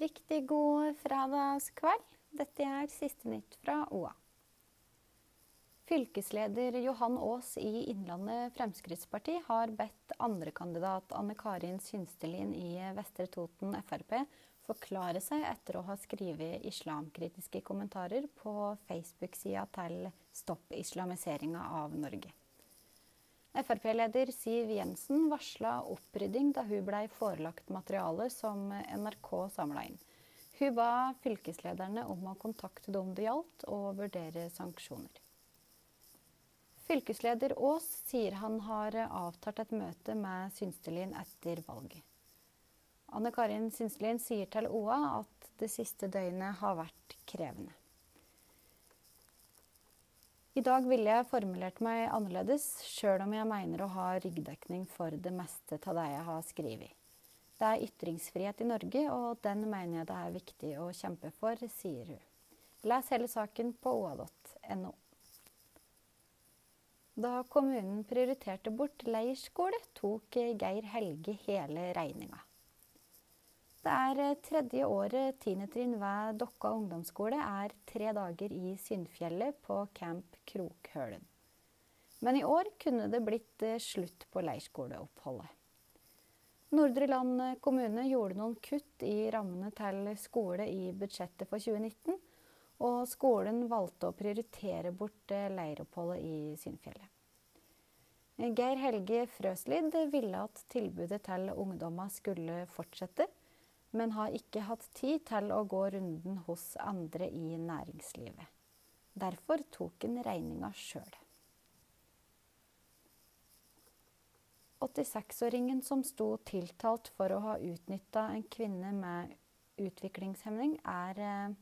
riktig god fredagskveld. Dette er siste nytt fra OA. Fylkesleder Johan Aas i Innlandet Fremskrittsparti har bedt andrekandidat Anne Karin Synstelin i Vestre Toten Frp forklare seg etter å ha skrevet islamkritiske kommentarer på Facebook-sida til Stopp islamiseringa av Norge. Frp-leder Siv Jensen varsla opprydding da hun ble forelagt materiale som NRK samla inn. Hun ba fylkeslederne om å kontakte dem det gjaldt, og vurdere sanksjoner. Fylkesleder Aas sier han har avtalt et møte med Synstelin etter valget. Anne Karin Synstelin sier til OA at det siste døgnet har vært krevende. I dag ville jeg formulert meg annerledes, sjøl om jeg mener å ha ryggdekning for det meste av det jeg har skrevet. Det er ytringsfrihet i Norge, og den mener jeg det er viktig å kjempe for, sier hun. Les hele saken på oa.no. Da kommunen prioriterte bort leirskole, tok Geir Helge hele regninga. Det er eh, tredje året tiendetrinn ved Dokka ungdomsskole er tre dager i Syndfjellet på Camp Krokhølen. Men i år kunne det blitt eh, slutt på leirskoleoppholdet. Nordre Land kommune gjorde noen kutt i rammene til skole i budsjettet for 2019, og skolen valgte å prioritere bort eh, leiroppholdet i Syndfjellet. Geir Helge Frøslid ville at tilbudet til ungdommer skulle fortsette, men har ikke hatt tid til å gå runden hos andre i næringslivet. Derfor tok han regninga sjøl. 86-åringen som sto tiltalt for å ha utnytta en kvinne med utviklingshemning, er eh,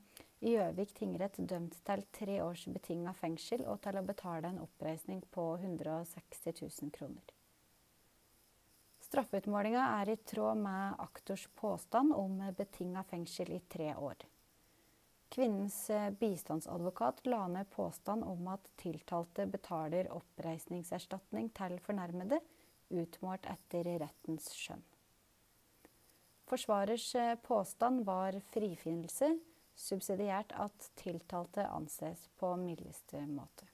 i Gjøvik tingrett dømt til tre års betinga fengsel og til å betale en oppreisning på 160 000 kroner. Straffeutmålinga er i tråd med aktors påstand om betinga fengsel i tre år. Kvinnens eh, bistandsadvokat la ned påstand om at tiltalte betaler oppreisningserstatning til fornærmede, utmålt etter rettens skjønn. Forsvarers eh, påstand var frifinnelse, subsidiært at tiltalte anses på mildeste måte.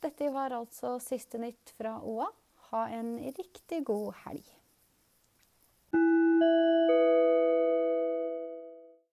Dette var altså siste nytt fra OA. Ha en riktig god helg.